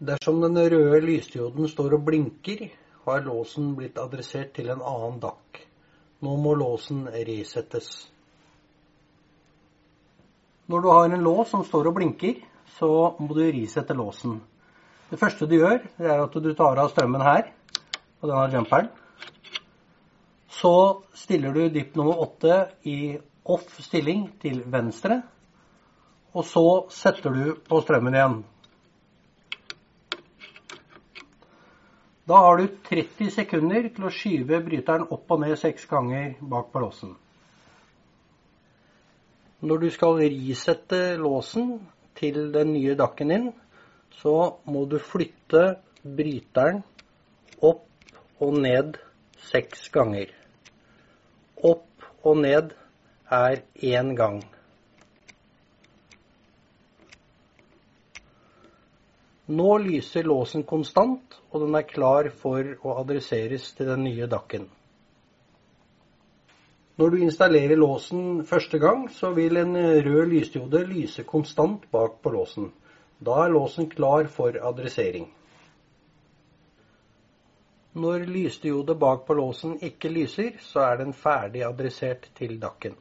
Dersom den røde lysdioden står og blinker, har låsen blitt adressert til en annen DAC. Nå må låsen resettes. Når du har en lås som står og blinker, så må du risette låsen. Det første du gjør, det er at du tar av strømmen her, på denne jumperen. Så stiller du dip nummer 8 i off stilling til venstre, og så setter du på strømmen igjen. Da har du 30 sekunder til å skyve bryteren opp og ned seks ganger bak låsen. Når du skal risette låsen til den nye dakken din, så må du flytte bryteren opp og ned seks ganger. Opp og ned er én gang. Nå lyser låsen konstant, og den er klar for å adresseres til den nye dakken. Når du installerer låsen første gang, så vil en rød lysdiode lyse konstant bak på låsen. Da er låsen klar for adressering. Når lysdiode bak på låsen ikke lyser, så er den ferdig adressert til dakken.